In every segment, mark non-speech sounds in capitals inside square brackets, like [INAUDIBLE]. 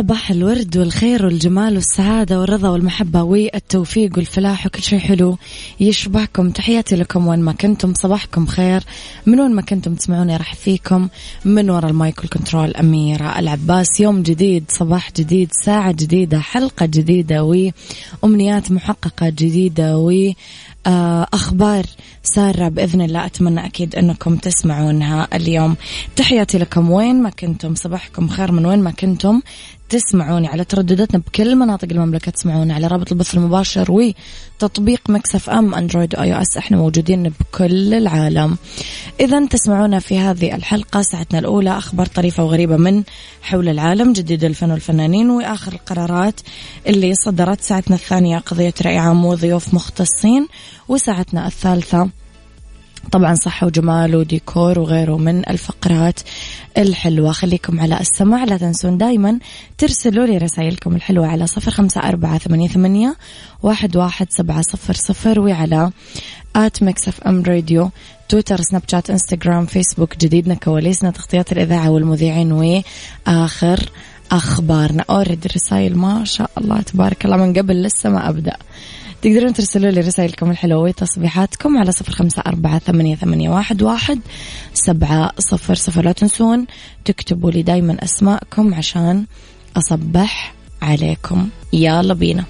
صباح الورد والخير والجمال والسعادة والرضا والمحبة والتوفيق والفلاح وكل شيء حلو يشبهكم. تحياتي لكم وين ما كنتم صباحكم خير. من وين ما كنتم تسمعوني أرحب فيكم من وراء المايك وال control أميرة العباس. يوم جديد صباح جديد ساعة جديدة حلقة جديدة وأمنيات محققة جديدة و أخبار سارة بإذن الله. أتمنى أكيد أنكم تسمعونها اليوم. تحياتي لكم وين ما كنتم صباحكم خير من وين ما كنتم. تسمعوني على تردداتنا بكل مناطق المملكة تسمعوني على رابط البث المباشر وتطبيق ميكس إف إم أندرويد و iOS إحنا موجودين بكل العالم. إذا تسمعونا في هذه الحلقة ساعتنا الأولى أخبار طريفة وغريبة من حول العالم جديد الفن والفنانين وآخر القرارات اللي صدرت. ساعتنا الثانية قضية رأي عام وضيوف مختصين وساعتنا الثالثة طبعا صحة وجمال وديكور وغيره من الفقرات الحلوة. خليكم على السماع لا تنسون دايما ترسلوا لي رسائلكم الحلوة على صفر خمسة أربعة ثمانية, ثمانية واحد, واحد سبعة صفر صفر وعلى at ميكس إف إم راديو تويتر سناب شات إنستغرام فيسبوك جديدنا كواليسنا تغطيات الإذاعة والمذيعين وآخر أخبارنا. أورد الرسائل ما شاء الله تبارك الله من قبل لسه ما أبدأ. تقدرون ترسلوا لي رسائلكم الحلوة وتصبيحاتكم على صفر خمسة أربعة ثمانية, ثمانية واحد, واحد سبعة صفر صفر. لا تنسون تكتبوا لي دايما أسماءكم عشان أصبح عليكم. يلا بينا.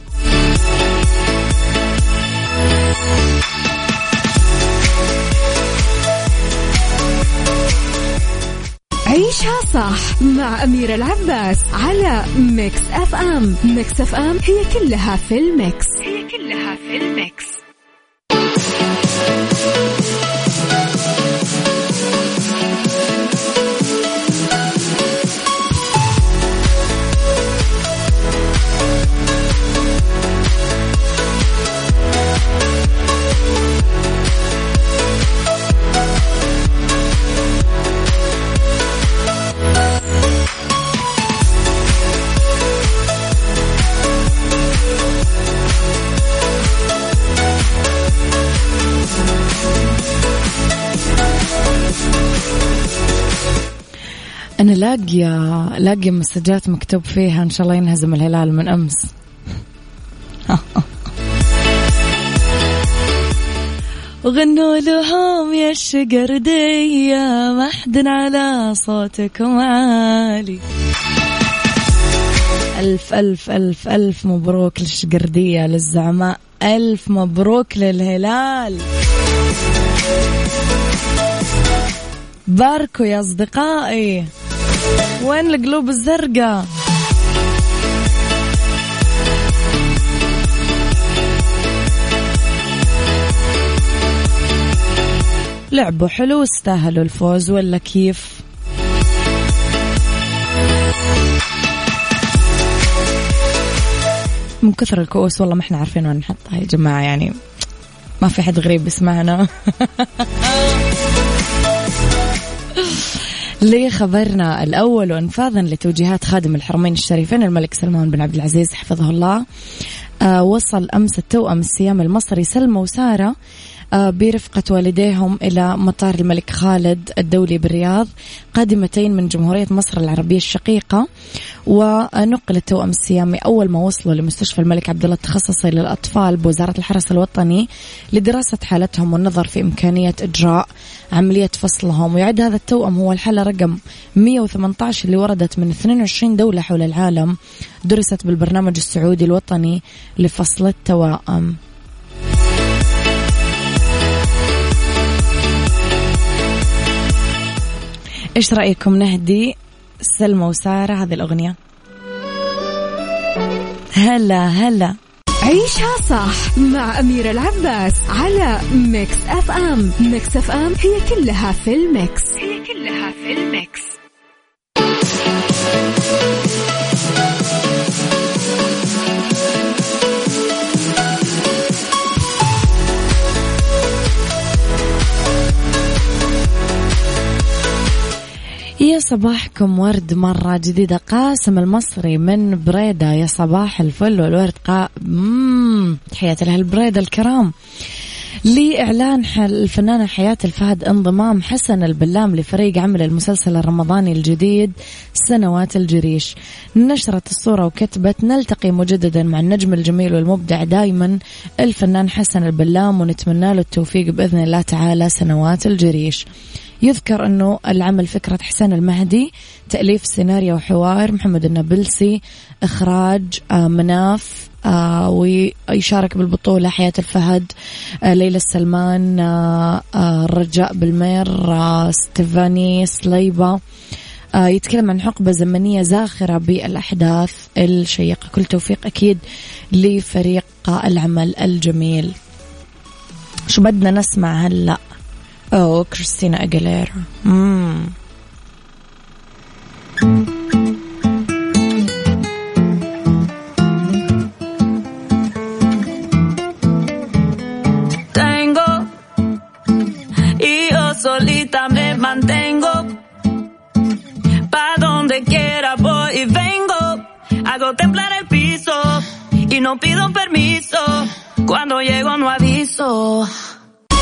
عيشها صح مع أميرة العباس على ميكس أف أم. ميكس أف أم هي كلها في الميكس. هي كلها في الميكس. أنا لاقية لاقية مسجات مكتوب فيها إن شاء الله ينهزم الهلال من أمس. [LAUGHS] غنوا لهم يا الشقردية محد على صوتكم عالي. ألف ألف ألف ألف مبروك للشقردية للزعماء. ألف مبروك للهلال. باركوا يا أصدقائي. وين القلوب الزرقاء؟ لعبوا حلو واستاهلوا الفوز ولا كيف؟ من كثر الكؤوس والله ما إحنا عارفين وين نحطها يا جماعة يعني ما في حد غريب يسمعنا [LAUGHS] لخبرنا الأول وأنفاذا لتوجيهات خادم الحرمين الشريفين الملك سلمان بن عبد العزيز حفظه الله آه وصل أمس التوأم السيام المصري سلمى وسارة برفقة والديهم إلى مطار الملك خالد الدولي بالرياض قادمتين من جمهورية مصر العربية الشقيقة. ونقل التوأم السيامي أول ما وصلوا لمستشفى الملك عبد الله التخصصي للأطفال بوزارة الحرس الوطني لدراسة حالتهم والنظر في إمكانية إجراء عملية فصلهم. ويعد هذا التوأم هو الحالة رقم 118 اللي وردت من 22 دولة حول العالم درست بالبرنامج السعودي الوطني لفصل التوائم إيش رأيكم نهدي سلمى وسارة هذه الأغنية؟ هلا هلا. عيشها صح مع أميرة العباس على ميكس أف أم ميكس أف أم هي كلها في الميكس. هي كلها في الميكس. صباحكم ورد مرة جديدة. قاسم المصري من بريدة. يا صباح الفل والورد قا. تحياتي لها البريدة الكرام. لإعلان الفنانة حياة الفهد انضمام حسن البلام لفريق عمل المسلسل الرمضاني الجديد سنوات الجريش. نشرت الصورة وكتبت نلتقي مجددا مع النجم الجميل والمبدع دايما الفنان حسن البلام ونتمنى له التوفيق بإذن الله تعالى سنوات الجريش. يذكر أنه العمل فكرة حسين المهدي تأليف سيناريو وحوار محمد النابلسي إخراج آه، مناف آه ويشارك بالبطولة حياة الفهد آه ليلى السلمان الرجاء بالمير ستيفاني سليبة. يتكلم عن حقبة زمنية زاخرة بالأحداث. الشيقة كل توفيق أكيد لفريق العمل الجميل. شو بدنا نسمع هلأ؟ Oh, Cristina Aguilera. Mm. Tengo y yo solita me mantengo. Pa donde quiera voy y vengo. Hago temblar el piso y no pido permiso. Cuando llego no aviso.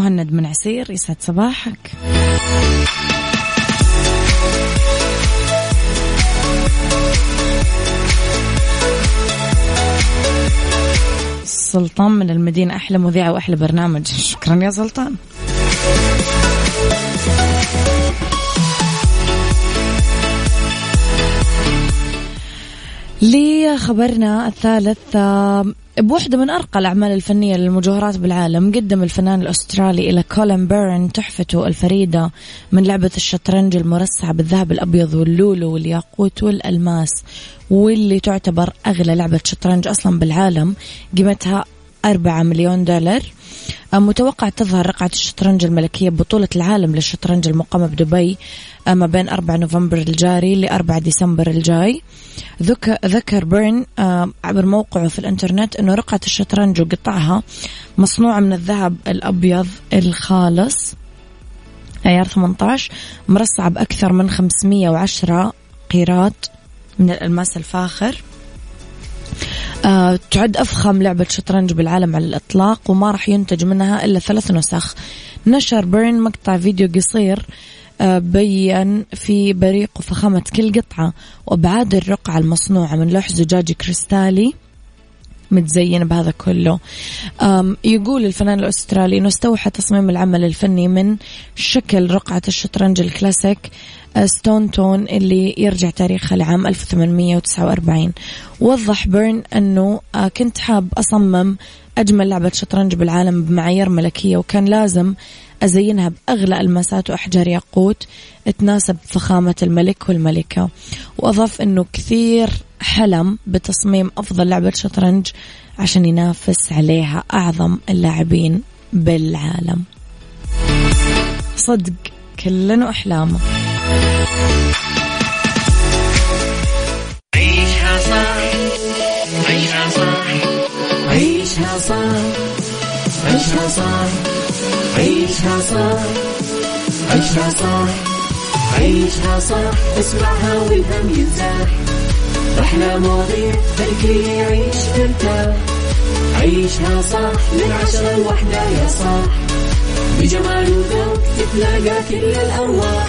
مهند من عسير يسعد صباحك. سلطان من المدينة أحلى مذيعة وأحلى برنامج. شكرا يا سلطان. لخبرنا الثالث بوحدة من أرقى الأعمال الفنية للمجوهرات بالعالم قدم الفنان الأسترالي كولين بيرن تحفته الفريدة من لعبة الشطرنج المرصعة بالذهب الأبيض واللولو والياقوت والألماس واللي تعتبر أغلى لعبة شطرنج أصلا بالعالم قيمتها أربعة مليون دولار. متوقع تظهر رقعة الشطرنج الملكية ببطولة العالم للشطرنج المقامة بدبي ما بين 4 نوفمبر الجاري ل 4 ديسمبر الجاي. ذكر بيرن عبر موقعه في الإنترنت إنه رقعة الشطرنج وقطعها مصنوعة من الذهب الأبيض الخالص عيار 18 مرصعة بأكثر من 510 قيراط من الألماس الفاخر. آه، تعد أفخم لعبة شطرنج بالعالم على الإطلاق وما راح ينتج منها إلا ثلاث نسخ. نشر بيرن مقطع فيديو قصير آه، بين في بريق وفخامة كل قطعة وأبعاد الرقعة المصنوعة من لوح زجاجي كريستالي متزين بهذا كله. يقول الفنان الأسترالي أنه استوحى تصميم العمل الفني من شكل رقعة الشطرنج الـ classic Staunton اللي يرجع تاريخها لعام 1849 وضح بيرن أنه آه، كنت حاب أصمم أجمل لعبة شطرنج بالعالم بمعايير ملكية وكان لازم أزينها بأغلى ألماسات وأحجار ياقوت تناسب فخامة الملك والملكة. وأضاف أنه كثير حلم بتصميم أفضل لعبة شطرنج عشان ينافس عليها أعظم اللاعبين بالعالم. صدق كلنا أحلامه. عيشها صح عيشها صح عيشها صح عيشها صح عيشها صح عيشها صح عيشها صح اسمعها والهم ينزاح أحلى مواضيع خلي يعيش مرتاح عيشها صح. من عشرة لوحدة يا صاح بجمال وذوق تتلاقى كل الأرواح.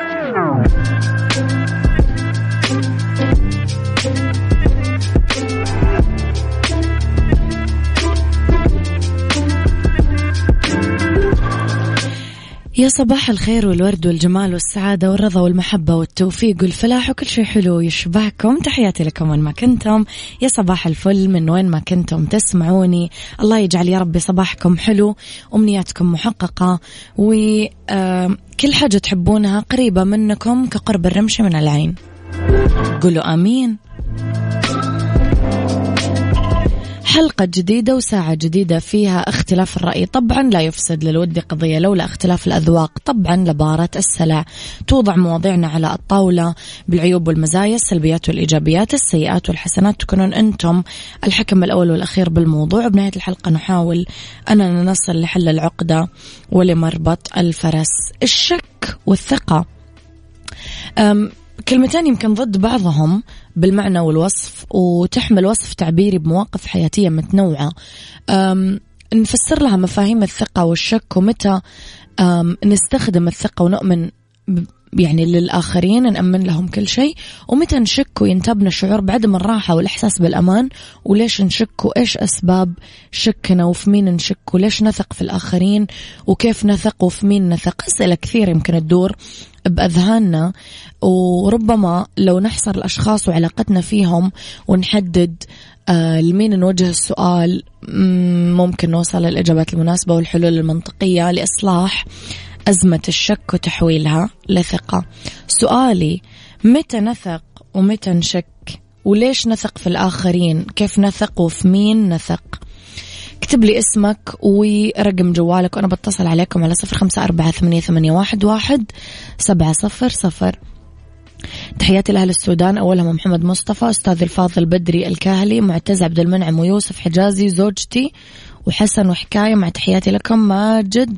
يا صباح الخير والورد والجمال والسعادة والرضا والمحبة والتوفيق والفلاح وكل شيء حلو يشبهكم تحياتي لكم وين ما كنتم. يا صباح الفل من وين ما كنتم تسمعوني. الله يجعل يا ربي صباحكم حلو أمنياتكم محققة وكل حاجة تحبونها قريبة منكم كقرب الرمش من العين. قولوا آمين. حلقة جديدة وساعة جديدة فيها اختلاف الرأي. طبعا لا يفسد للود قضية لولا اختلاف الأذواق. طبعا لبارة السلع. توضع مواضيعنا على الطاولة بالعيوب والمزايا السلبيات والإيجابيات السيئات والحسنات. تكونون أنتم الحكم الأول والأخير بالموضوع. بنهاية الحلقة نحاول أننا نصل لحل العقدة ولمربط الفرس. الشك والثقة. كلمتين يمكن ضد بعضهم بالمعنى والوصف وتحمل وصف تعبيري بمواقف حياتية متنوعة. نفسر لها مفاهيم الثقة والشك ومتى نستخدم الثقة ونؤمن يعني للآخرين نأمن لهم كل شيء. ومتى نشك وينتابنا الشعور بعدم الراحة والإحساس بالأمان؟ وليش نشك وإيش أسباب شكنا وفي مين نشك؟ وليش نثق في الآخرين؟ وكيف نثق وفي مين نثق؟ أسئلة كثير يمكن تدور بأذهاننا. وربما لو نحصر الأشخاص وعلاقتنا فيهم ونحدد آه لمين نوجه السؤال ممكن نوصل للإجابات المناسبة والحلول المنطقية لإصلاح. أزمة الشك وتحويلها لثقة. سؤالي متى نثق ومتى نشك؟ وليش نثق في الآخرين؟ كيف نثق وفي مين نثق؟ اكتب لي اسمك ورقم جوالك وأنا بتصل عليكم على صفر خمسة أربعة ثمانية, ثمانية واحد, واحد سبعة صفر صفر. تحياتي لأهل السودان أولهم محمد مصطفى أستاذ الفاضل بدري الكاهلي معتز عبد المنعم ويوسف حجازي زوجتي وحسن وحكاية مع تحياتي لكم ماجد.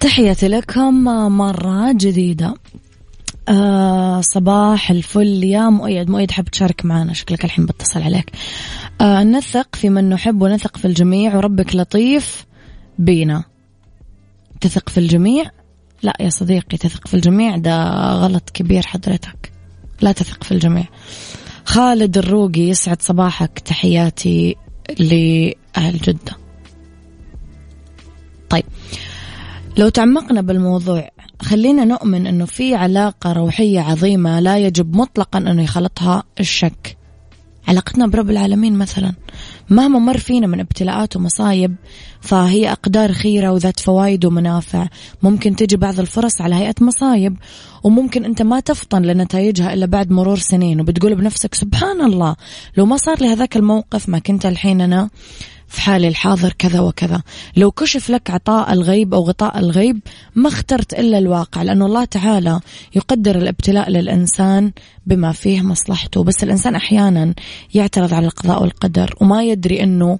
تحياتي لكم مرة جديدة. آه صباح الفل. يا مؤيد مؤيد حب تشارك معنا؟ شكلك الحين بتصل عليك. آه نثق في من نحب ونثق في الجميع وربك لطيف بينا. تثق في الجميع؟ لا يا صديقي تثق في الجميع ده غلط كبير حضرتك. لا تثق في الجميع. خالد الروقي يسعد صباحك. تحياتي لأهل جدة. طيب. لو تعمقنا بالموضوع خلينا نؤمن أنه في علاقة روحية عظيمة لا يجب مطلقا أنه يخلطها الشك. علاقتنا برب العالمين مثلا. مهما مر فينا من ابتلاءات ومصايب فهي أقدار خيرة وذات فوائد ومنافع. ممكن تجي بعض الفرص على هيئة مصايب وممكن أنت ما تفطن لنتائجها إلا بعد مرور سنين وبتقول بنفسك سبحان الله لو ما صار لي هذاك الموقف ما كنت الحين أنا في حالي الحاضر كذا وكذا. لو كشف لك عطاء الغيب أو غطاء الغيب ما اخترت إلا الواقع لأنه الله تعالى يقدر الابتلاء للإنسان بما فيه مصلحته. بس الإنسان أحيانا يعترض على القضاء والقدر وما يدري أنه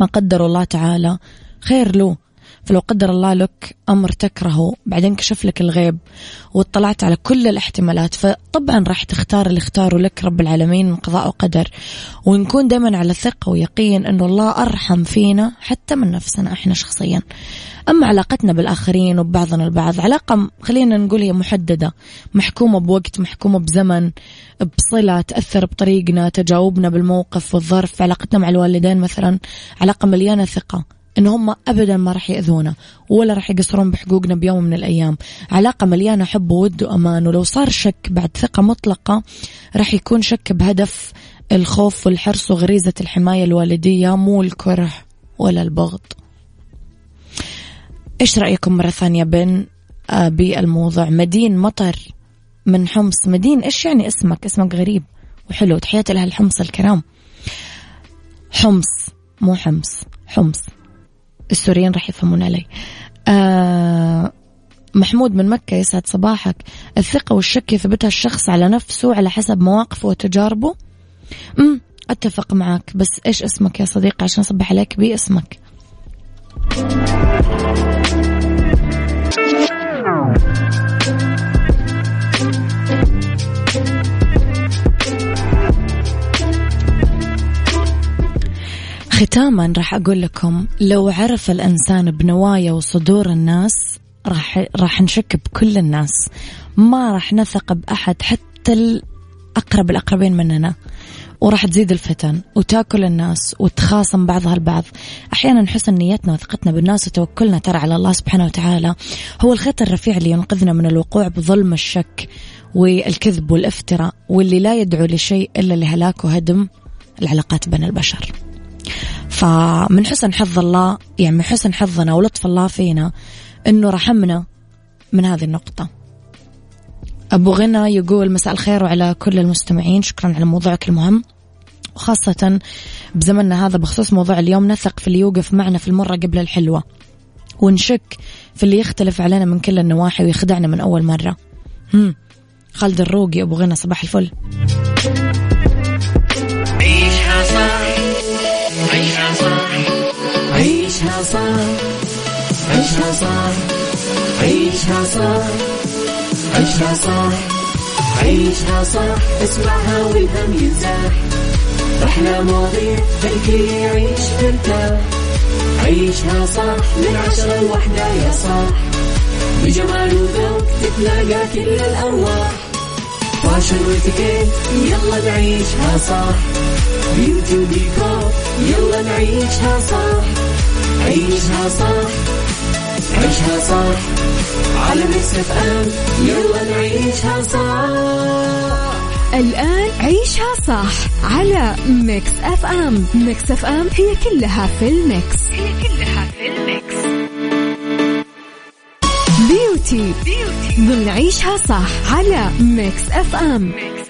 ما قدر الله تعالى خير له. فلو قدر الله لك أمر تكرهه بعدين كشف لك الغيب واطلعت على كل الاحتمالات فطبعا راح تختار اللي اختاره لك رب العالمين من قضاء وقدر. ونكون دائما على ثقة ويقين أنه الله أرحم فينا حتى من نفسنا إحنا شخصيا. أما علاقتنا بالآخرين وببعضنا البعض علاقة خلينا نقول هي محددة محكومة بوقت محكومة بزمن بصلة تأثر بطريقنا تجاوبنا بالموقف والظرف علاقتنا مع الوالدين مثلا علاقة مليانة ثقة. إن هم ابدا ما راح يأذونا ولا راح يقصرون بحقوقنا بيوم من الأيام. علاقة مليانة حب وود وأمان ولو صار شك بعد ثقة مطلقة راح يكون شك بهدف الخوف والحرص وغريزة الحماية الوالدية مو الكره ولا البغض. إيش رأيكم مرة ثانية بين بالموضوع مدين مطر من حمص. مدين إيش يعني اسمك؟ اسمك غريب وحلو. تحياتي لها الحمص الكرام. حمص مو حمص حمص. السوريين راح يفهمون علي. آه محمود من مكة يسعد صباحك. الثقة والشك يثبتها الشخص على نفسه على حسب مواقفه وتجاربه. أمم أتفق معك بس إيش اسمك يا صديقي عشان أصبح عليك باسمك؟ ختاما راح أقول لكم لو عرف الإنسان بنوايا وصدور الناس راح راح نشك بكل الناس. ما راح نثق بأحد حتى الأقرب الأقربين مننا. وراح تزيد الفتن وتأكل الناس وتخاصم بعضها البعض. أحيانا حسن نيتنا وثقتنا بالناس وتوكلنا ترى على الله سبحانه وتعالى هو الخيط الرفيع اللي ينقذنا من الوقوع بظلم الشك والكذب والافتراء واللي لا يدعو لشيء إلا لهلاك وهدم العلاقات بين البشر. فمن حسن حظ الله يعني من حسن حظنا ولطف الله فينا إنه رحمنا من هذه النقطة. أبو غنى يقول مساء الخير وعلى كل المستمعين شكرا على موضوعك المهم. وخاصة بزمننا هذا بخصوص موضوع اليوم نثق في اللي يوقف معنا في المرة قبل الحلوة. ونشك في اللي يختلف علينا من كل النواحي ويخدعنا من أول مرة. هم. خالد الروقي أبو غنى صباح الفل. صح عيشها صح عيشها صح عيشها صح عيشها صح اسمعها والهم ينزاح أحلى مواضيع الكل يعيش مرتاح عيشها صح من عشرة لوحدة يا صاح بجمال وذوق تتلاقى كل الأرواح فاشل واتيكيت يلا نعيشها صح beauty وديكور يلا نعيشها صح. عيشها صح عيشها صح. على ميكس اف ام يلا نعيشها صح. الآن عيشها صح على ميكس أف أم. ميكس أف أم هي كلها في الميكس. هي كلها في الميكس. beauty beauty ضمن صح على ميكس أف أم. ميكس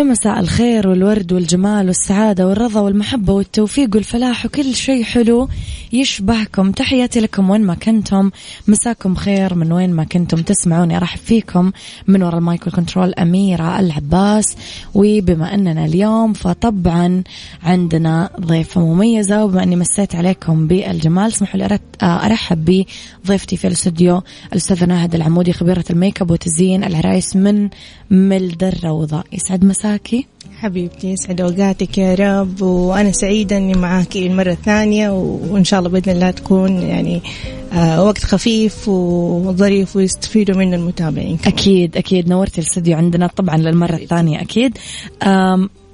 يا مساء الخير والورد والجمال والسعادة والرضا والمحبة والتوفيق والفلاح وكل شيء حلو. يشبهكم. تحياتي لكم وين ما كنتم. مساكم خير من وين ما كنتم. تسمعوني أرحب فيكم من وراء المايك وال control أميرة العباس. وبما أننا اليوم فطبعا عندنا ضيفة مميزة وبما أني مسيت عليكم بالجمال اسمحوا لي آه، أرحب بضيفتي في الاستوديو الأستاذة ناهد العمودي خبيرة الميك أب وتزيين العرايس من ملد الروضة يسعد مساكي. حبيبتي يسعد أوقاتك يا رب وأنا سعيدة إني معاك المره الثانية وإن شاء الله بإذن الله تكون يعني آه وقت خفيف وظريف ويستفيدوا منه المتابعين كمان. أكيد أكيد نورتي الاستديو عندنا طبعا للمرة الثانية أكيد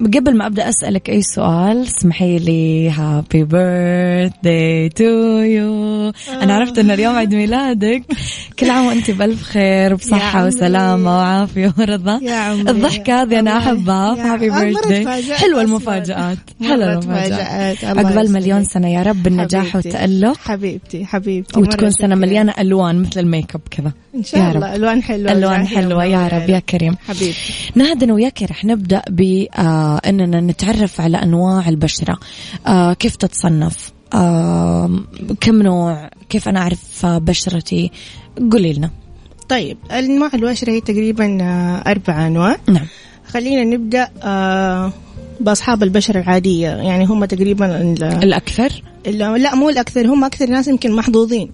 قبل ما أبدأ أسألك أي سؤال اسمحي لي happy birthday to you أنا عرفت إن اليوم عيد ميلادك. كل عام وانت بالف خير وبصحه وسلامة وعافية ورضا. الضحكة هذه أنا أحبها. happy birthday حلوة المفاجآت. حلوة المفاجآت. عقبال مليون سنة يا رب النجاح والتالق حبيبتي. حبيبتي وتكون سنة مليانة ألوان مثل ال make up كذا. إن شاء الله. ألوان حلوة ألوان حلوة. يا رب. يا كريم. حبيبتي. نهد أنا وياك رح نبدأ ب آه إننا نتعرف على أنواع البشرة. آه كيف تتصنف؟ آه كم نوع؟ كيف أنا أعرف بشرتي؟ قولي لنا. طيب انواع البشرة هي تقريبا أربع أنواع. نعم. خلينا نبدأ آه بأصحاب البشرة العادية. يعني هم تقريبا الأكثر؟ لا مو الأكثر هم أكثر ناس يمكن محظوظين.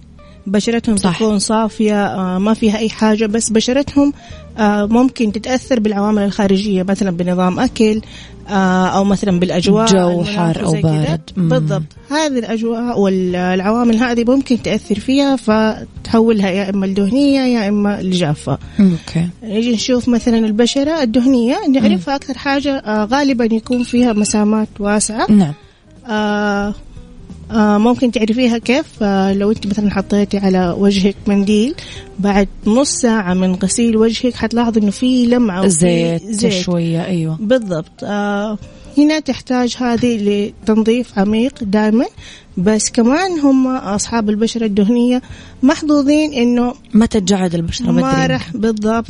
بشرتهم صح. تكون صافية آه ما فيها أي حاجة بس بشرتهم آه ممكن تتأثر بالعوامل الخارجية مثلا بنظام أكل آه أو مثلا بالأجواء جو حار أو بارد. بالضبط. هذه الأجواء والعوامل هذه ممكن تأثر فيها فتحولها يا إما الدهنية يا إما الجافة. okay. نيجي نشوف مثلا البشرة الدهنية نعرفها أكثر حاجة غالبا يكون فيها مسامات واسعة. نعم. آه آه ممكن تعرفيها كيف؟ آه لو انت مثلا حطيتي على وجهك منديل بعد نص ساعة من غسيل وجهك حتلاحظ إنه في لمعة زيت, زيت. شوية أيوه. بالضبط. آه هنا تحتاج هذه لتنظيف عميق دائما بس كمان هم أصحاب البشرة الدهنية محظوظين إنه ما تتجعد البشرة بدري. ما راح بالضبط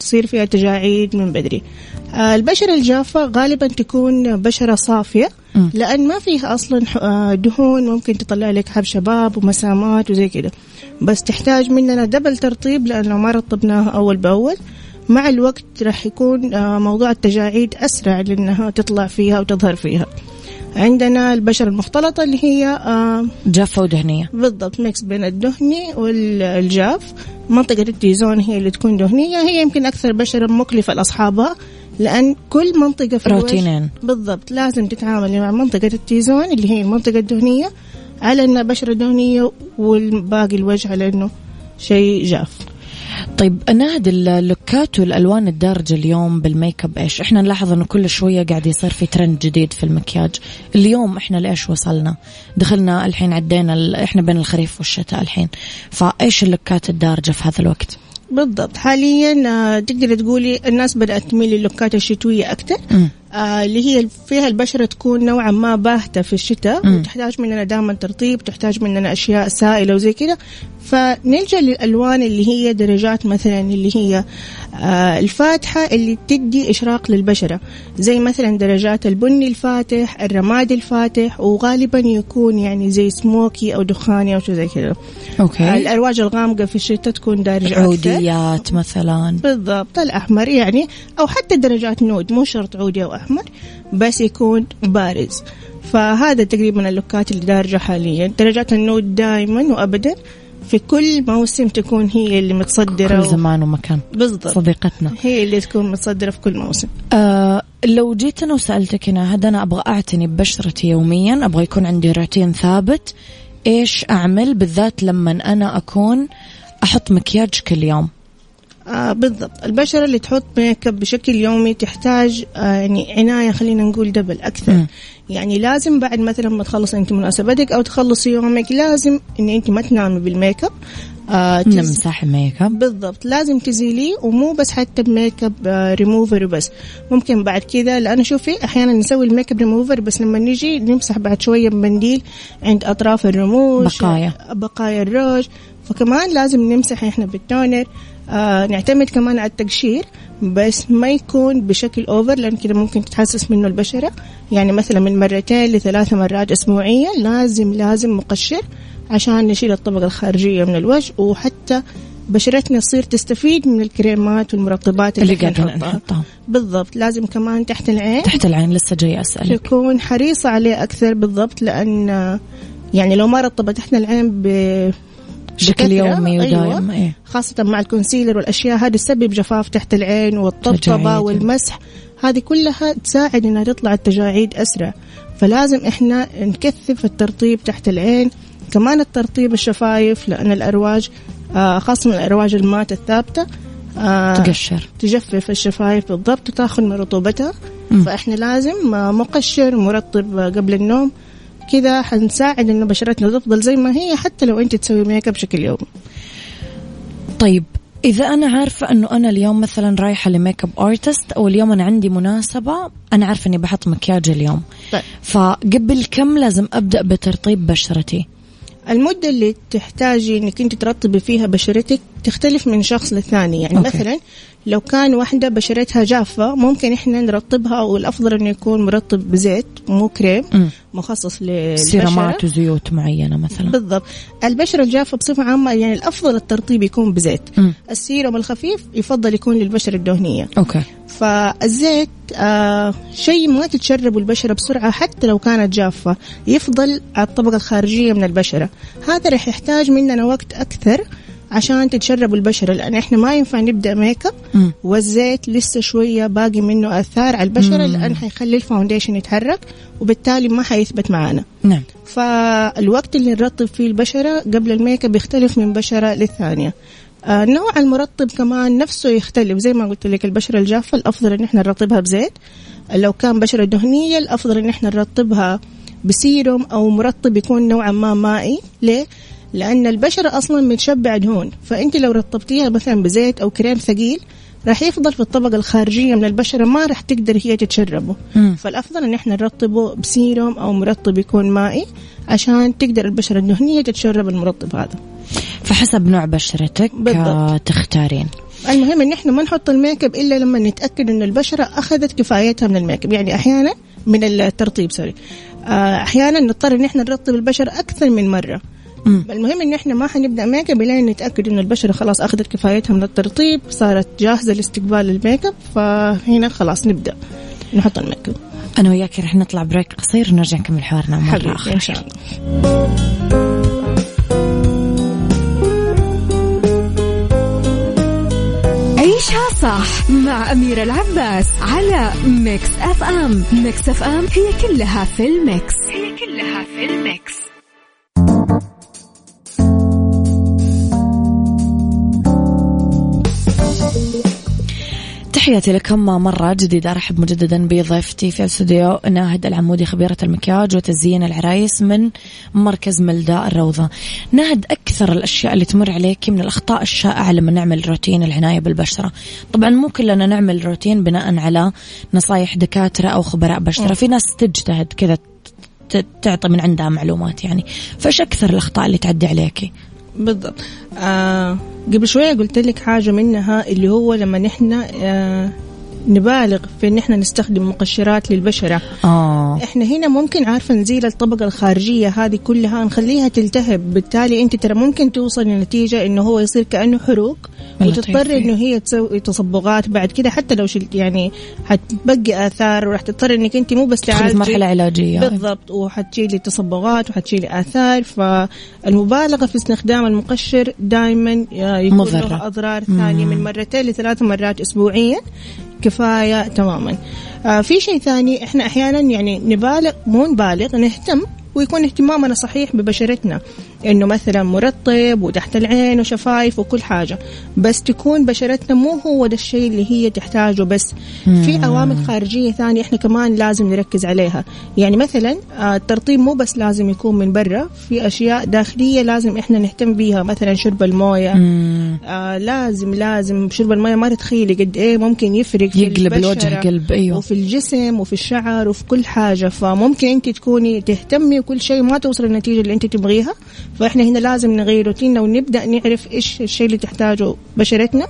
تصير فيها تجاعيد من بدري. آه البشره الجافة غالبا تكون بشرة صافية لأن ما فيها أصلا دهون ممكن تطلع لك حب شباب ومسامات وزي كده. بس تحتاج مننا دبل ترطيب لأنه ما رطبناها أول بأول. مع الوقت راح يكون موضوع التجاعيد أسرع لأنها تطلع فيها وتظهر فيها. عندنا البشرة المختلطة اللي هي جافة ودهنية. بالضبط mix بين الدهني والجاف. منطقة ال T-zone هي اللي تكون دهنية هي يمكن أكثر بشرة مكلفة لأصحابها. لأن كل منطقة في روتينين بالضبط لازم تتعامل مع منطقة ال T-zone اللي هي المنطقة الدهنية على أنها بشرة دهنية والباقي الوجه على أنه شيء جاف طيب نهد ال looks والالوان الدارجة اليوم بال make up إيش؟ إحنا نلاحظ إنه كل شوية قاعد يصير في ترند جديد في المكياج، اليوم إحنا لإيش وصلنا؟ دخلنا الحين عدينا إحنا بين الخريف والشتاء الحين، فإيش ال looks الدارجة في هذا الوقت؟ بالضبط. حاليا تقدر تقولي الناس بدأت تميل للوكات الشتوية أكثر. آه اللي هي فيها البشرة تكون نوعا ما باهتة في الشتاء وتحتاج مننا دائما ترطيب تحتاج مننا أشياء سائلة وزي كذا. فنلجأ للألوان اللي هي درجات مثلا اللي هي آه الفاتحة اللي تدي إشراق للبشرة. زي مثلا درجات البني الفاتح الرمادي الفاتح وغالبا يكون يعني زي سموكي أو دخاني أو شيء زي كذا. okay. آه الأرواج الغامقة في الشتاء تكون دارجة عوديات. مثلا. بالضبط الأحمر يعني أو حتى درجات nude مو شرط عودي أو أحمر بس يكون بارز. فهذا تقريبا ال looks اللي دارجة حاليا. درجات ال nude دائما وأبدا في كل موسم تكون هي اللي متصدرة كل زمان ومكان. بالضبط. صديقتنا. هي اللي تكون متصدرة في كل موسم. آه لو جيت أنا وسألتك هنا هذا أنا أبغى أعتني ببشرتي يوميا. أبغى يكون عندي روتين ثابت. إيش أعمل؟ بالذات لما أنا أكون أحط مكياج كل يوم. آه بالضبط. البشرة اللي تحط make up بشكل يومي تحتاج آه يعني عناية خلينا نقول double أكثر. م. يعني لازم بعد مثلا ما تخلص أنت مناسبتك أو تخلصي يومك لازم إن أنت ما تنامي بال make up آه تز... نمسح ال make up بالضبط. لازم تزيليه ومو بس حتى ب make up آه ريموفر بس ممكن بعد كذا لأنه شوفي أحيانا نسوي الميك اب ريموفر بس لما نيجي نمسح بعد شوية بمنديل عند أطراف الرموش بقايا. بقايا الروج. فكمان لازم نمسح إحنا بال toner. آه نعتمد كمان على التقشير بس ما يكون بشكل اوفر لأن كده ممكن تتحسس منه البشرة. يعني مثلا من مرتين لثلاث مرات اسبوعيا لازم لازم مقشر عشان نشيل الطبقة الخارجية من الوجه وحتى بشرتنا تصير تستفيد من الكريمات والمرطبات اللي, اللي قاعدين نحطها. بالضبط لازم كمان تحت العين تحت العين لسه جاي أسألك. تكون حريصة عليه أكثر بالضبط لأن يعني لو ما رطبت تحت العين بشكل يومي أيوة. ودائم إيه. خاصة مع ال concealer والأشياء هذه تسبب جفاف تحت العين والطبطبة. والمسح هذه كلها تساعد إنها تطلع التجاعيد أسرع فلازم إحنا نكثف الترطيب تحت العين كمان الترطيب الشفايف لأن الأرواج آه خاصة الأرواج ال matte الثابتة آه تقشر تجفف الشفايف بالضبط وتاخذ من رطوبتها. فإحنا لازم آه، مقشر مرطب آه، قبل النوم كذا حنساعد إنه بشرتنا تفضل زي ما هي حتى لو أنت تسوي make up بشكل يومي طيب إذا أنا عارفة أنه أنا اليوم مثلا رايحة ل make up artist أو اليوم أنا عندي مناسبة أنا عارفة إني بحط مكياج اليوم طيب فقبل كم لازم أبدأ بترطيب بشرتي المدة اللي تحتاجي إنك أنت ترطبي فيها بشرتك تختلف من شخص للثاني يعني okay. okay. مثلا لو كان واحدة بشرتها جافة ممكن إحنا نرطبها والافضل إنه يكون مرطب بزيت مو كريم. مخصص للبشرة. serums وزيوت معينة مثلا. بالضبط. البشرة الجافة بصفة عامة يعني الأفضل الترطيب يكون بزيت. مم. السيروم الخفيف يفضل يكون للبشرة الدهنية. okay. فالزيت آه شيء ما تتشربه البشرة بسرعة حتى لو كانت جافة. يفضل على الطبقة الخارجية من البشرة. هذا رح يحتاج مننا وقت أكثر. عشان تتشرب البشرة. لأن إحنا ما ينفع نبدأ make up. والزيت لسه شوية باقي منه آثار على البشرة مم. لأن حيخلي ال foundation يتحرك وبالتالي ما حيثبت معانا نعم. فالوقت اللي نرطب فيه البشرة قبل ال make up يختلف من بشرة للثانية. آه نوع المرطب كمان نفسه يختلف. زي ما قلت لك البشرة الجافة الأفضل إن إحنا نرطبها بزيت. لو كان بشرة دهنية الأفضل إن إحنا نرطبها بسيروم أو مرطب يكون نوعا ما مائي. ليه؟ لأن البشرة أصلا متشبعة دهون فأنت لو رطبتيها مثلا بزيت أو كريم ثقيل راح يفضل في الطبقة الخارجية من البشرة ما راح تقدر هي تتشربه. مم. فالأفضل إن إحنا نرطبه بسيروم أو مرطب يكون مائي عشان تقدر البشرة الدهنية تتشرب المرطب هذا. فحسب نوع بشرتك بالضبط. تختارين. المهم إن إحنا ما نحط ال make up إلا لما نتأكد إن البشرة أخذت كفايتها من ال make up. يعني أحيانا من الترطيب sorry. آه، أحيانا نضطر إن إحنا نرطب البشره أكثر من مرة. مم. المهم إن إحنا ما حنبدأ make up الين نتأكد إن البشرة خلاص أخذت كفايتها من الترطيب صارت جاهزة لاستقبال ال make up فهنا خلاص نبدأ نحط ال make up أنا وياك رح نطلع break قصير ونرجع نكمل حوارنا حبيبي أخرى ان شاء الله. عيشها صح مع أميرة العباس على Mix FM Mix FM هي كلها في ال mix. هي كلها في ال mix. تحياتي لكم مرة جديدة. أرحب مجددا بضيفتي في الاستوديو ناهد العمودي خبيرة المكياج وتزيين العرايس من مركز ملداء الروضة. ناهد أكثر الأشياء اللي تمر عليك من الأخطاء الشائعة لما نعمل روتين العناية بالبشرة. طبعا مو كلنا نعمل روتين بناء على نصايح دكاترة أو خبراء بشرة. في ناس تجتهد كذا تعطي من عندها معلومات يعني. فايش أكثر الأخطاء اللي تعدي عليكي بالضبط. آه قبل شوية قلت لك حاجة منها اللي هو لما نحن آه نبالغ في إن إحنا نستخدم مقشرات للبشرة. آه. إحنا هنا ممكن عارفة نزيل الطبقة الخارجية هذه كلها نخليها تلتهب. بالتالي أنت ترى ممكن توصل لنتيجة إنه هو يصير كأنه حروق لطيف. وتضطر إنه هي تسوي تصبغات بعد كده. حتى لو شلت يعني حتبقي آثار وراح تضطر إنك أنت مو بس تعالجي. مرحلة علاجية. بالضبط وحتشيلي تصبغات وحتشيلي آثار. فالمبالغة في استخدام المقشر دائما يكون مضرة. له أضرار ثانية من مرتين لثلاث مرات اسبوعيا. كفاية تماما. آه في شيء ثاني إحنا أحيانا يعني نبالغ مو نبالغ نهتم ويكون اهتمامنا صحيح ببشرتنا إنه مثلا مرطب وتحت العين وشفايف وكل حاجة. بس تكون بشرتنا مو هو ده الشيء اللي هي تحتاجه بس. في عوامل خارجية ثانية إحنا كمان لازم نركز عليها. يعني مثلا آه، الترطيب مو بس لازم يكون من برا في أشياء داخلية لازم إحنا نهتم بيها مثلا شرب الموية. مم. آه لازم لازم شرب الموية ما تتخيلي قد إيه ممكن يفرق في يقلب الوجه قلب أيوه. وفي الجسم وفي الشعر وفي كل حاجة. فممكن أنت تكوني تهتمي وكل شيء ما توصل للنتيجة اللي أنت تبغيها. فإحنا هنا لازم نغير روتيننا ونبدأ نعرف إيش الشيء اللي تحتاجه بشرتنا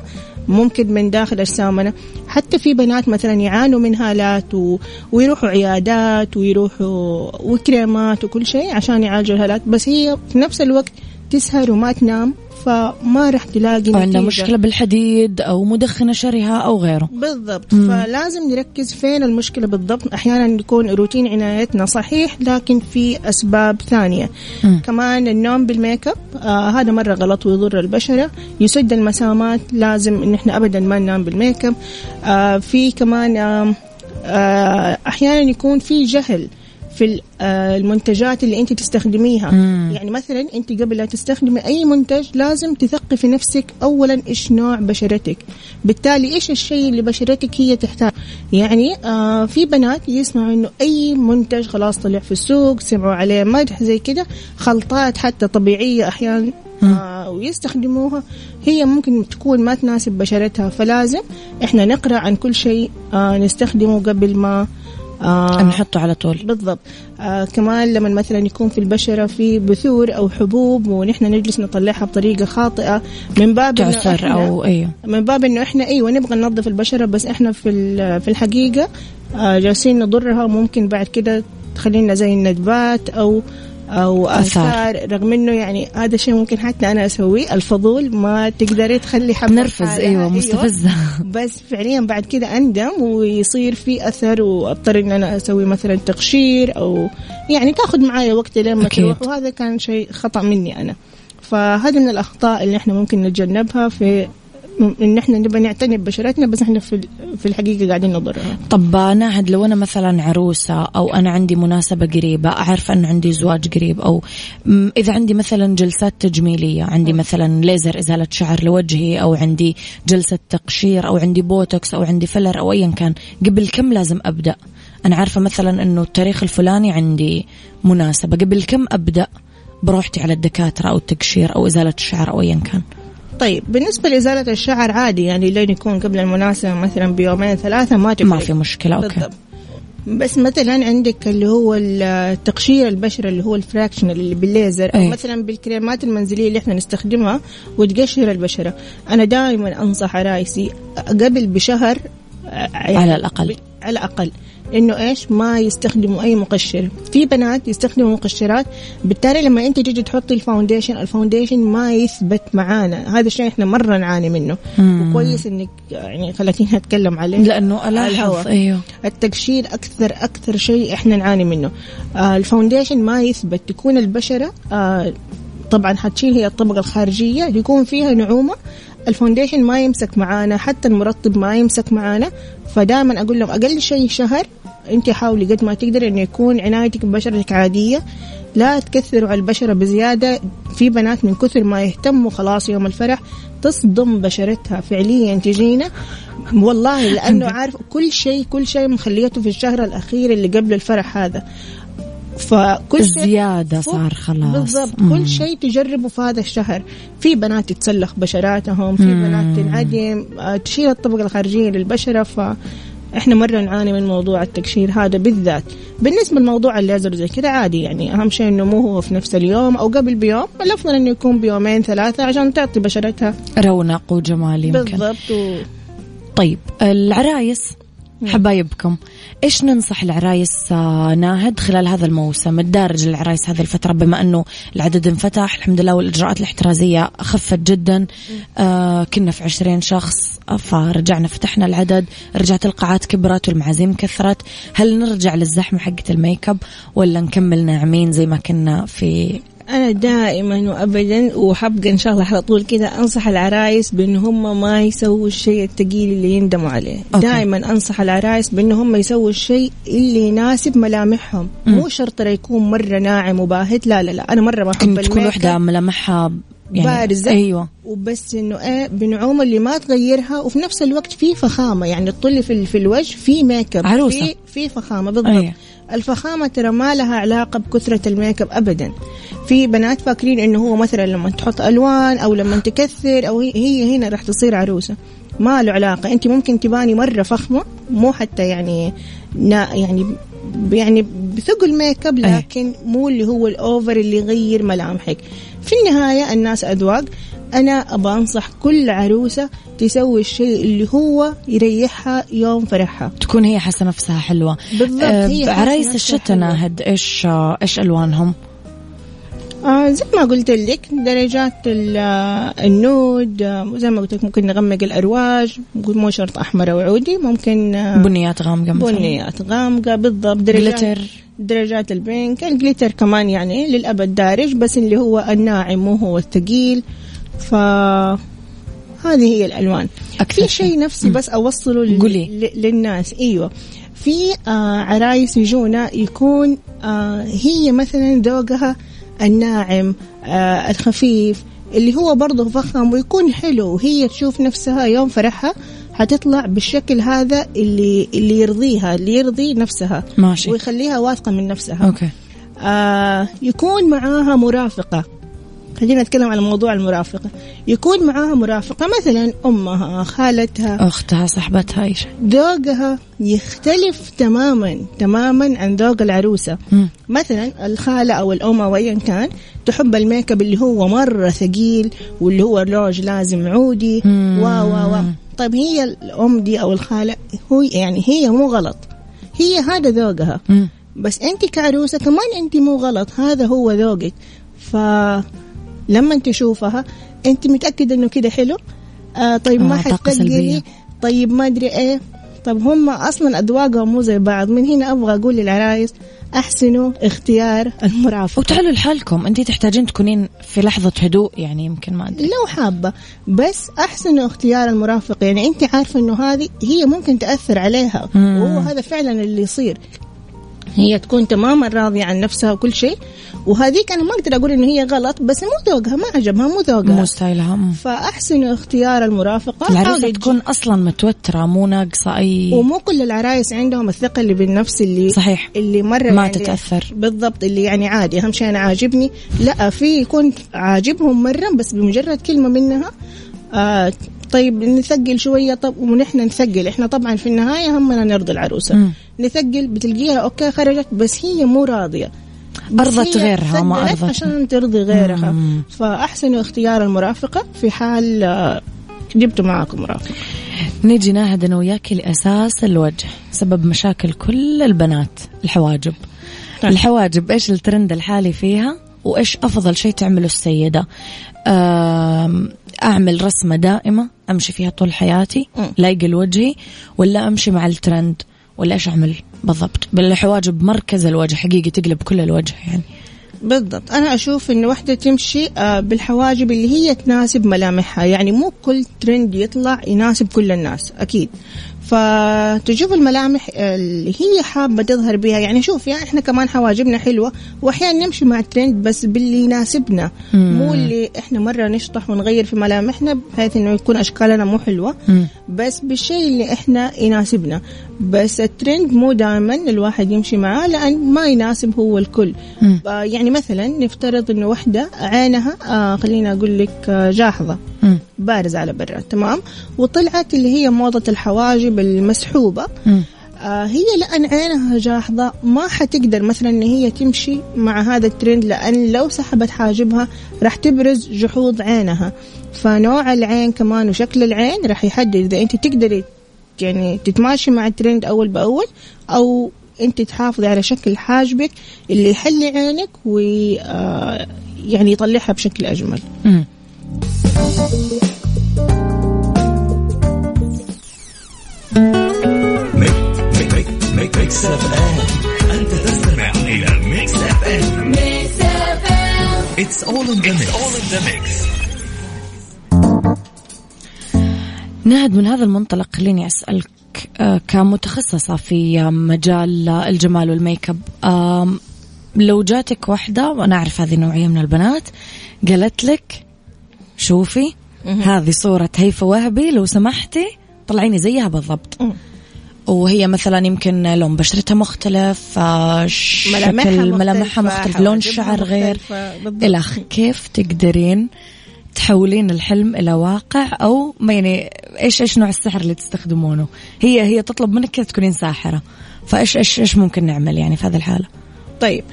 ممكن من داخل أجسامنا. حتى في بنات مثلا يعانوا من هالات و... ويروحوا عيادات ويروحوا وكريمات وكل شيء عشان يعالجوا الهالات بس هي في نفس الوقت تسهر وما تنام فما راح تلاقي عندها نتيجة. مشكلة بالحديد أو مدخنة شرهة أو غيره. بالضبط. فلازم نركز فين المشكلة بالضبط. أحيانا يكون روتين عنايتنا صحيح لكن في أسباب ثانية. مم. كمان النوم بالميك أب آه هذا مرة غلط ويضر البشرة. يسد المسامات لازم إن إحنا أبدا ما ننام بالميك أب. آه في كمان آه أحيانا يكون في جهل. في آه، المنتجات اللي انت تستخدميها. مم. يعني مثلا انت قبل لا تستخدمي أي منتج لازم تثقفي نفسك اولا إيش نوع بشرتك. بالتالي إيش الشيء اللي بشرتك هي تحتاج. يعني آه في بنات يسمعوا إنه أي منتج خلاص طلع في السوق سمعوا عليه مدح زي كده خلطات حتى طبيعية أحيانا آه ويستخدموها. هي ممكن تكون ما تناسب بشرتها فلازم إحنا نقرأ عن كل شيء آه نستخدمه قبل ما آه نحطه على طول. بالضبط. آه كمان لما مثلا يكون في البشرة في بثور أو حبوب ونحن نجلس نطلعها بطريقة خاطئة من باب إحنا- أو أيوه. من باب إنه إحنا أيوه نبغى ننظف البشرة بس إحنا في في الحقيقة آه، جالسين نضرها ممكن بعد كده تخلينا زي الندبات أو أو آثار. آثار. رغم إنه يعني هذا الشيء ممكن حتى أنا أسويه. الفضول ما تقدري تخلي حبه نرفز. لحالها. أيوه مستفزة. [LAUGHS] بس فعليا بعد كده أندم ويصير في أثر وأضطر إن أنا أسوي مثلا تقشير أو يعني تأخذ معايا وقت لين ما. تروح. وهذا كان شيء خطأ مني أنا. فهذه من الأخطاء اللي إحنا ممكن نتجنبها في إن إحنا نبغى نعتني ببشرتنا بس إحنا في في الحقيقة قاعدين نضرها. طب ناهد لو أنا مثلا عروسة أو أنا عندي مناسبة قريبة أعرف أنه عندي زواج قريب أو م، إذا عندي مثلا جلسات تجميلية عندي مثلا ليزر إزالة شعر لوجهي أو عندي جلسة تقشير أو عندي بوتوكس أو عندي filler أو أيا كان قبل كم لازم أبدأ؟ أنا عارفة مثلا أنه التاريخ الفلاني عندي مناسبة قبل كم أبدأ؟ بروحتي على الدكاترة أو التقشير أو إزالة الشعر أو أيا كان. طيب بالنسبة لإزالة الشعر عادي يعني لين يكون قبل المناسبة مثلا بيومين ثلاثة ما تفرق. ما في مشكلة okay. بالضبط. بس مثلا عندك اللي هو التقشير البشره اللي هو ال fractional اللي بالليزر أو أي. مثلا بالكريمات المنزلية اللي إحنا نستخدمها وتقشر البشرة. أنا دائما أنصح عرايسي قبل بشهر آه، يعني على الأقل. ب- على الأقل. إنه إيش؟ ما يستخدموا أي مقشر. في بنات يستخدموا مقشرات. بالتالي لما أنت تيجي تحطي ال foundation ال foundation ما يثبت معانا. هذا الشيء إحنا مرة نعاني منه. مم. وكويس إنك يعني خلتيني أتكلم عليه. ألاحظ الهواء. أيوه. التقشير أكثر أكثر شيء إحنا نعاني منه. آه ال foundation ما يثبت. تكون البشرة آه طبعا حتشيل هي الطبقة الخارجية. يكون فيها نعومة. ال foundation ما يمسك معانا حتى المرطب ما يمسك معانا. فدائما أقول لهم أقل شيء شهر أنت حاولي قد ما تقدر إنه يكون عنايتك ببشرتك عادية. لا تكثروا على البشرة بزيادة. في بنات من كثر ما يهتموا خلاص يوم الفرح تصدم بشرتها. فعليا تجينا. والله لأنه [LAUGHS] عارف كل شيء كل شيء مخليته في الشهر الأخير اللي قبل الفرح هذا. فكل شيء الزيادة صار خلاص. بالضبط. كل شيء تجربه في هذا الشهر. في بنات تتسلخ بشراتهم في مم. بنات تنعدم آه، تشيل الطبقة الخارجية للبشرة. ف إحنا مرة نعاني من موضوع التقشير هذا بالذات. بالنسبة لموضوع الليزر زي كذا عادي يعني. أهم شيء إنه مو هو في نفس اليوم أو قبل بيوم. الأفضل إنه يكون بيومين ثلاثة عشان تعطي بشرتها رونق وجمال يمكن. بالضبط. و... طيب العرايس حبايبكم. إيش ننصح العرايس آه، ناهد خلال هذا الموسم؟ الدارج للعرايس هذه الفترة بما أنه العدد انفتح الحمد لله والإجراءات الاحترازية خفت جدا. آه كنا في عشرين شخص آه، فرجعنا فتحنا العدد رجعت القاعات كبرت والمعازيم كثرت. هل نرجع للزحمة حقة ال make up ولا نكمل ناعمين زي ما كنا في أنا دائما وأبدا وحبقى إن شاء الله على طول كذا أنصح العرايس بأن هم ما يسووا الشيء الثقيل اللي يندموا عليه. okay. دائما أنصح العرايس بأن هم يسووا الشيء اللي يناسب ملامحهم. مو شرط ترى يكون مرة ناعم وباهت لا لا لا. أنا مرة ما أحب ممكن تكون اب ملامحها يعني بارزة. أيوه. وبس إنه إيه بنعومة اللي ما تغيرها. وفي نفس الوقت في فخامة. يعني تطلي في, في الوجه في make up عروسة. في في فخامة بالضبط. أيه. الفخامة ترى ما لها علاقة بكثرة ال make up ابدا. في بنات فاكرين إنه هو مثلا لما تحط ألوان أو لما تكثر أو هي, هي هنا راح تصير عروسة. ما له علاقة. أنت ممكن تباني مرة فخمة مو حتى يعني نا يعني يعني بثقل make up. لكن مو اللي هو ال over اللي يغير ملامحك. في النهاية الناس أذواق. أنا ابى أنصح كل عروسة تسوي الشيء اللي هو يريحها يوم فرحها. تكون هي حاسة نفسها حلوة. بالضبط، هي عرايس الشتاء. ناهد إيش آه، إيش ألوانهم؟ آه زي ما قلت لك درجات آه، النود آه، زي ما قلت لك ممكن نغمق الأرواج مو شرط أحمر أو عودي ممكن آه، بنيات غامقة مثلا. بنيات غامقة بالضبط درجات جلتر. درجات ال pink ال glitter كمان يعني للأبد دارج بس اللي هو الناعم مو هو الثقيل. ف هذه هي الألوان. أكثر في شيء نفسي بس أوصله لل- للناس. أيوة. في آه عرايس يجونا يكون آه هي مثلا ذوقها الناعم آه الخفيف اللي هو برضه فخم ويكون حلو. وهي تشوف نفسها يوم فرحها حتطلع بالشكل هذا اللي اللي يرضيها اللي يرضي نفسها ماشي. ويخليها واثقة من نفسها. okay. آه يكون معاها مرافقة. خلينا نتكلم على موضوع المرافقة. يكون معاها مرافقة مثلا أمها خالتها أختها صاحبتها شيء. ذوقها يختلف تماما تماما عن ذوق العروسة. مثلا الخالة أو الأم أو أيا كان تحب الميك أب اللي هو مرة ثقيل واللي هو الروج لازم عودي. و و و طيب هي الأم دي أو الخالة هو يعني هي مو غلط. هي هذا ذوقها. بس أنت كعروسة كمان أنت مو غلط هذا هو ذوقك فلما تشوفها انت متأكدة انه كده حلو؟ آه طيب ما آه، سلبية. حتثقلي طيب ما ادري إيه. طب هم أصلا أذواقهم مو زي بعض. من هنا أبغى أقول للعرايس أحسنوا اختيار المرافقة. وتعالوا لحالكم. انت تحتاجين تكونين في لحظة هدوء يعني يمكن ما أدري. لو حابة. بس أحسن اختيار المرافق يعني أنت عارفة أنه هذه هي ممكن تأثر عليها. مم. وهو هذا فعلا اللي يصير. هي تكون تماما راضية عن نفسها وكل شيء. وهذيك أنا ما أقدر أقول إنه هي غلط بس مو ذوقها ما عجبها مو ذوقها. مو ستايلها. فأحسن اختيار المرافقة. العروسة حاولي تكون أصلا متوترة مو ناقصة اي ومو كل العرايس عندهم الثقة اللي بالنفس اللي صحيح. اللي مرة ما يعني تتأثر. بالضبط اللي يعني عادي. أهم شيء أنا عاجبني. لا في يكون عاجبهم مرة بس بمجرد كلمة منها آه طيب نثقل شوية طب ونحن نثقل. إحنا طبعا في النهاية همنا نرضي العروسة. مم. نثقل بتلقيها أوكي خرجت بس هي مو راضية بس أرضت غيرها، ما أرضت. عشان ترضي غيرها مم. فأحسن اختيار المرافقة في حال آه، جبتوا معاكم مرافق نيجي ناهد أنا وياك لأساس الوجه سبب مشاكل كل البنات الحواجب طيب. الحواجب إيش الترند الحالي فيها وإيش أفضل شيء تعمله السيدة آم، أعمل رسمة دائمة أمشي فيها طول حياتي مم. لايقه لوجهي ولا أمشي مع الترند ولا إيش أعمل بالضبط؟ بالحواجب مركز الوجه حقيقي تقلب كل الوجه يعني. بالضبط. أنا أشوف إن واحدة تمشي آه، بالحواجب اللي هي تناسب ملامحها. يعني مو كل ترند يطلع يناسب كل الناس أكيد. فتشوف الملامح اللي هي حابة تظهر بها يعني شوف يعني إحنا كمان حواجبنا حلوة وأحيانا نمشي مع الترند بس باللي يناسبنا. مو اللي إحنا مرة نشطح ونغير في ملامحنا بحيث إنه يكون أشكالنا مو حلوة مم. بس بالشيء اللي إحنا يناسبنا بس الترند مو دائما الواحد يمشي معاه لأن ما يناسب هو الكل مم. آه، يعني مثلا نفترض إنه وحدة عينها آه خلينا أقول لك آه جاحظه مم. بارز على برا تمام وطلعت اللي هي موضة الحواجب المسحوبة مم. آه هي لأن عينها جاحظه ما حتقدر مثلا إن هي تمشي مع هذا الترند لأن لو سحبت حاجبها راح تبرز جحوظ عينها فنوع العين كمان وشكل العين راح يحدد إذا أنت تقدري يعني تتماشي مع الترند أول بأول أو أنت تحافظي على شكل حاجبك اللي يحلي عينك و آه، يعني يطلعها بشكل أجمل مم. Mix Mix Mix Mix FM انت تستمع إلى Mix FM it's all in the mix نهد من هذا المنطلق خليني أسألك آه، كمتخصصة في مجال الجمال والميك أب لو جاتك واحدة وأنا أعرف هذه النوعية من البنات قالت لك شوفي هذه صورة هيفا وهبي لو سمحتي طلعيني زيها بالضبط. وهي مثلا يمكن لون بشرتها مختلف آه، شكل ملامحها مختلف لون حواجبها شعر غير. الأخ كيف تقدرين تحولين الحلم إلى واقع؟ أو ما يعني إيش إيش نوع السحر اللي تستخدمونه؟ هي هي تطلب منك كذا تكونين ساحرة. فايش إيش إيش ممكن نعمل يعني في هذه الحالة؟ طيب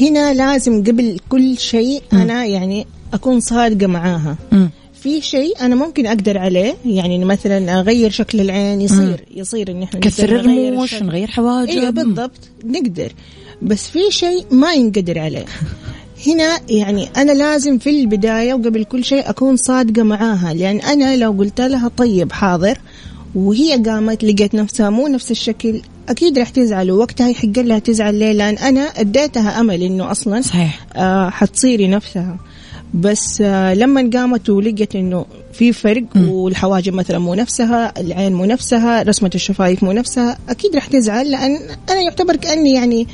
هنا لازم قبل كل شيء أنا يعني أكون صادقة معاها. مم. في شيء أنا ممكن أقدر عليه؟ يعني مثلا أغير شكل العين يصير يصير إن إحنا نغير الرموش. نغير حواجب. أيوه بالضبط. نقدر. بس في شيء ما ينقدر عليه. [LAUGHS] هنا يعني أنا لازم في البداية وقبل كل شيء أكون صادقة معاها. لأن أنا لو قلت لها طيب حاضر وهي قامت لقيت نفسها مو نفس الشكل أكيد راح تزعل. ووقتها يحق لها تزعل ليه؟ لأن أنا أديتها أمل إنه أصلا صحيح. آه حتصيري نفسها. بس آه لما قامت ولقيت إنه في فرق. والحواجب مثلا مو نفسها العين مو نفسها رسمة الشفايف مو نفسها أكيد راح تزعل لأن أنا يعتبر كأني يعني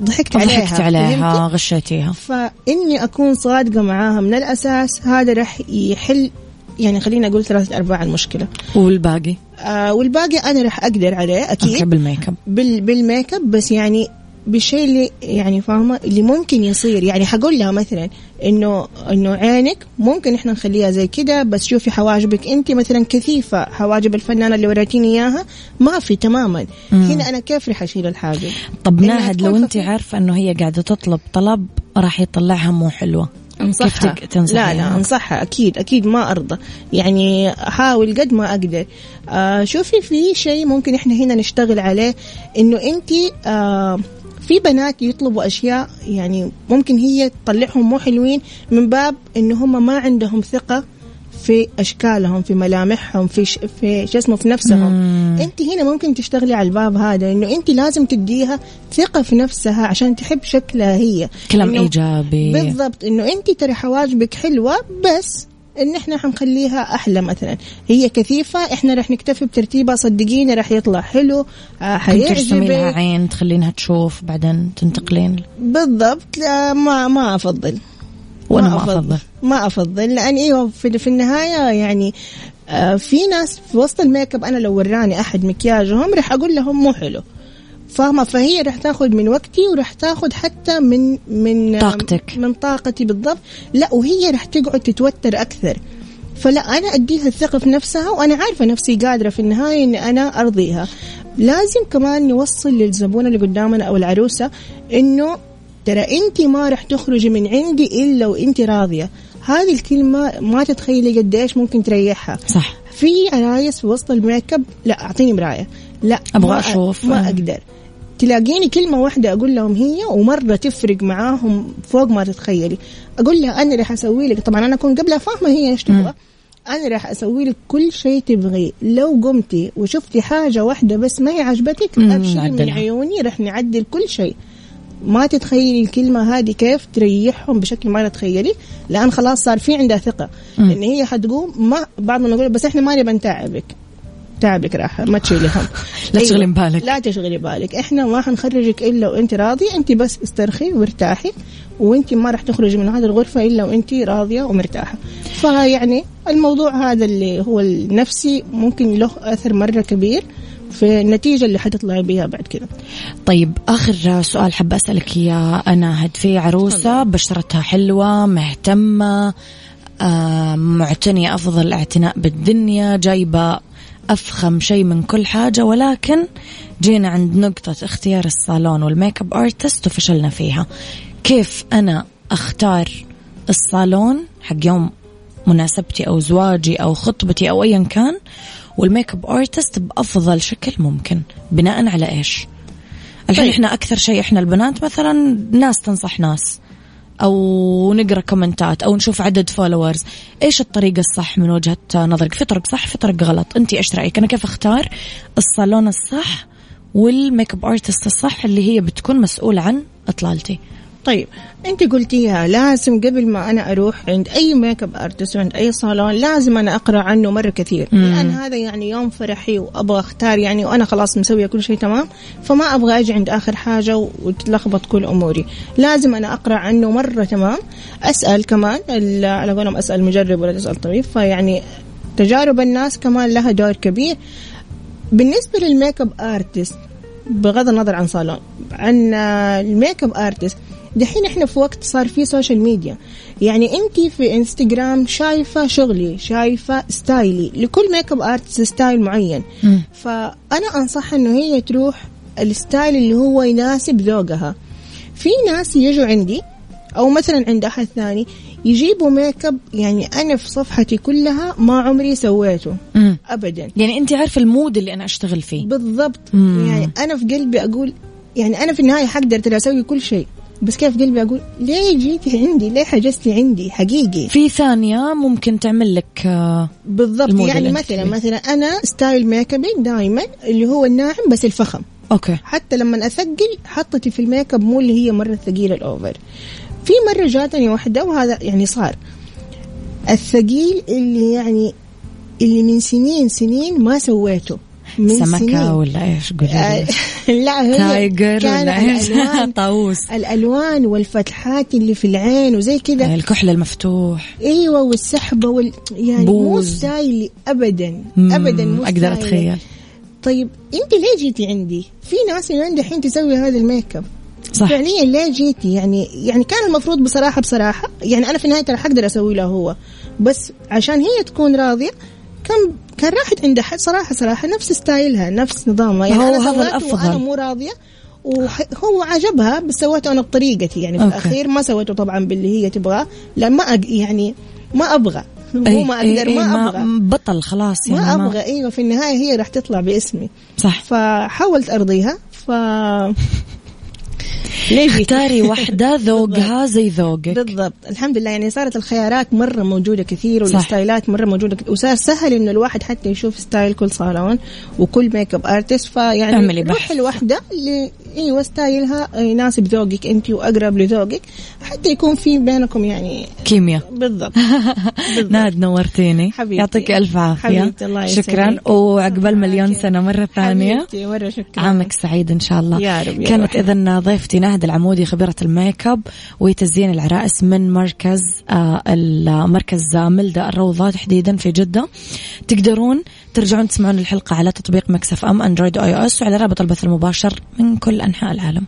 ضحكت عليها ضحكت عليها غشيتيها. فإني أكون صادقة معاها من الأساس هذا راح يحل يعني خليني أقول ثلاثة أرباع المشكلة. والباقي؟ آه والباقي أنا راح أقدر عليه أكيد. بالميك أب. بال بالميك أب بس يعني بالشيء اللي يعني فاهمة؟ اللي ممكن يصير. يعني حقول لها مثلا إنه إنه عينك ممكن إحنا نخليها زي كده بس شوفي حواجبك انت مثلا كثيفة حواجب الفنانة اللي وريتيني إياها ما في تماما. مم. هنا أنا كيف رح أشيل الحاجب طب ناهد لو أنت عارفة إنه هي قاعدة تطلب طلب راح يطلعها مو حلوة. أنصحها. لا لا أنصحها. أكيد أكيد ما أرضى. يعني احاول قد ما أقدر. آه شوفي في شيء ممكن إحنا هنا نشتغل عليه إنه أنت آه في بنات يطلبوا أشياء يعني ممكن هي تطلعهم مو حلوين من باب انه هم ما عندهم ثقة في أشكالهم في ملامحهم في ش... في شو اسمه في نفسهم. مم. أنت هنا ممكن تشتغلي على الباب هذا إنه أنت لازم تديها ثقة في نفسها عشان تحب شكلها هي. كلام إيجابي. بالضبط إنه أنت ترى حواجبك حلوة بس إن إحنا حنخليها أحلى مثلا. هي كثيفة إحنا رح نكتفي بترتيبها. صدقيني رح يطلع حلو آه حيعجبك لها عين تخلينها تشوف بعدين تنتقلين؟ بالضبط. ما ما أفضل. وأنا ما أفضل. ما أفضل. لأن إيوه في, في النهاية يعني آه في ناس في وسط الميك اب أنا لو وراني أحد مكياجهم رح أقول لهم مو حلو. فاهمة؟ فهي رح تاخذ من وقتي ورح تاخذ حتى من من طاقتك. من طاقتي بالضبط. لا وهي رح تقعد تتوتر أكثر. فلا أنا أديها الثقه في نفسها وأنا عارفة نفسي قادرة في النهاية إني أنا أرضيها. لازم كمان نوصل للزبون اللي قدامنا أو العروسة إنه ترى أنت ما رح تخرجي من عندي إلا وأنت راضية. هذه الكلمة ما تتخيلي قديش ممكن تريحها. صح. في عرايس في وسط الميك أب لا أعطيني مراية. لا أبغى أشوف. ما أقدر. تلاقيني كلمة واحدة أقول لهم هي ومرة تفرق معاهم فوق ما تتخيلي. أقول لها أنا راح أسوي لك طبعا أنا أكون قبلها فاهمة هي إيش تبغى. أنا راح أسوي لك كل شيء تبغيه. لو قمتي وشفتي حاجة واحدة بس ما هي عجبتك أبشري من عيوني راح نعدل كل شيء. ما تتخيلي الكلمة هذه كيف تريحهم بشكل ما تتخيلي. لأن خلاص صار في عندها ثقة. إن هي حتقوم ما بعض ما نقول بس إحنا ما نبي نتعبك. تعبك راح ما تشيلي هم [LAUGHS] لا تشغلي أيوة. بالك. لا تشغلي بالك. إحنا ما حنخرجك إلا وأنت راضيه أنت بس استرخي وارتاحي. وأنت ما راح تخرجي من هذه الغرفة إلا وأنت راضية ومرتاحة. فيعني الموضوع هذا اللي هو النفسي ممكن له أثر مرة كبير في النتيجة اللي حتطلعي بيها بعد كذا. طيب آخر سؤال حابة أسألك إياه يا ناهد في عروسة بشرتها حلوة مهتمة آه معتنية أفضل اعتناء بالدنيا جايبة أفخم شيء من كل حاجة ولكن جينا عند نقطة اختيار الصالون وال make up artist وفشلنا فيها. كيف أنا أختار الصالون حق يوم مناسبتي أو زواجي أو خطبتي أو أيا كان؟ وال make up artist بأفضل شكل ممكن بناء على إيش؟ الحين طيب. إحنا أكثر شيء إحنا البنات مثلا ناس تنصح ناس. أو نقرأ comment ات أو نشوف عدد followers إيش الطريقة الصح من وجهة نظرك؟ في طرق صح في طرق غلط. انت إيش رأيك؟ أنا كيف أختار الصالون الصح وال make up artist الصح اللي هي بتكون مسؤولة عن إطلالتي؟ طيب انت قلتيها لازم قبل ما أنا أروح عند أي make up artist عند أي صالون لازم أنا أقرأ عنه مرة كثير. مم. لأن هذا يعني يوم فرحي وأبغى أختار يعني وأنا خلاص مسوية كل شيء تمام فما أبغى أجي عند آخر حاجة وتلخبط كل أموري. لازم أنا أقرأ عنه مرة تمام. أسأل كمان على قولهم أسأل مجرب ولا تسأل طبيب فيعني تجارب الناس كمان لها دور كبير. بالنسبة لل make up artist بغض النظر عن صالون عن ال make up artist دحين إحنا في وقت صار في social media يعني انت في انستغرام شايفة شغلي شايفة style ي. لكل make up artist style معين. م. فأنا انصح إنه هي تروح ال style اللي هو يناسب ذوقها. في ناس يجوا عندي أو مثلا عند أحد ثاني يجيبوا make up يعني أنا في صفحتي كلها ما عمري سويته. مم. ابدا. يعني انت عارفة ال mood اللي أنا أشتغل فيه. بالضبط. مم. يعني أنا في قلبي أقول يعني أنا في النهاية حقدر ترى أسوي كل شيء. بس كيف قلبي أقول ليه جيتي عندي؟ ليه حجزتي عندي؟ حقيقي. في ثانية ممكن تعمل لك آه، بالضبط. يعني مثلا مثلا أنا style make up ي دائما اللي هو الناعم بس الفخم. okay. حتى لما أثقل حطتي في ال make up مو اللي هي مرة ثقيلة ال over. في مرة جاتني واحدة وهذا يعني صار. الثقيل اللي يعني اللي من سنين سنين ما سويته. سمكة سنين. ولا إيش؟ قولي آه [LAUGHS] لا هي tiger ولا إيش؟ [LAUGHS] طاووس. الألوان والفتحات اللي في العين وزي كذا. آه، الكحل المفتوح. أيوه والسحبة وال يعني بوز. مو ستايلي ابدا. ابدا مو أقدر أتخيل. طيب أنت ليه جيتي عندي؟ في ناس اللي عندي الحين تسوي هذا ال make up. صح. فعليا ليه جيتي؟ يعني يعني كان المفروض بصراحة بصراحة يعني أنا في النهاية ترى حقدر أسوي له هو. بس عشان هي تكون راضية كان كان راحت عند حد صراحة صراحة نفس ستايلها نفس نظامها. يعني هو أنا هذا الأفضل. وأنا مو راضية وهو عجبها بس سويته أنا بطريقتي. يعني في okay. الأخير ما سويته طبعا باللي هي تبغاه لا ما أج... يعني ما أبغى. مو ما أقدر أي ما, ما أبغى. بطل خلاص يعني ما أبغى. أيوه في النهاية هي راح تطلع باسمي. صح. فحاولت أرضيها ف [LAUGHS] ليه اختاري واحدة [LAUGHS] ذوقها زي ذوقك. بالضبط. الحمد لله يعني صارت الخيارات مرة موجودة كثير والستايلات مرة موجودة وصار سهل إنه الواحد حتى يشوف style كل صالون وكل make up artist فيعني بحث. الوحدة اللي أيوه ستايلها يناسب ذوقك أنت وأقرب لذوقك حتى يكون في بينكم يعني كيمياء. بالضبط, [LAUGHS] بالضبط. ناد نورتيني. حبيبتي. يعطيك ألف عافية. حبيبتي الله شكرا. وعقبال مليون سنة مرة ثانية. حبيبتي مرة شكرا. عامك سعيد إن شاء الله. يا رب يا كانت اذا ضيفتي ناهد العمودي خبيرة ال make up وتزيين العرائس من مركز آه المركز ملدا الروضة تحديدا في جدة. تقدرون ترجعون تسمعون الحلقة على تطبيق Mix FM أندرويد أو iOS وعلى رابط البث المباشر من كل أنحاء العالم.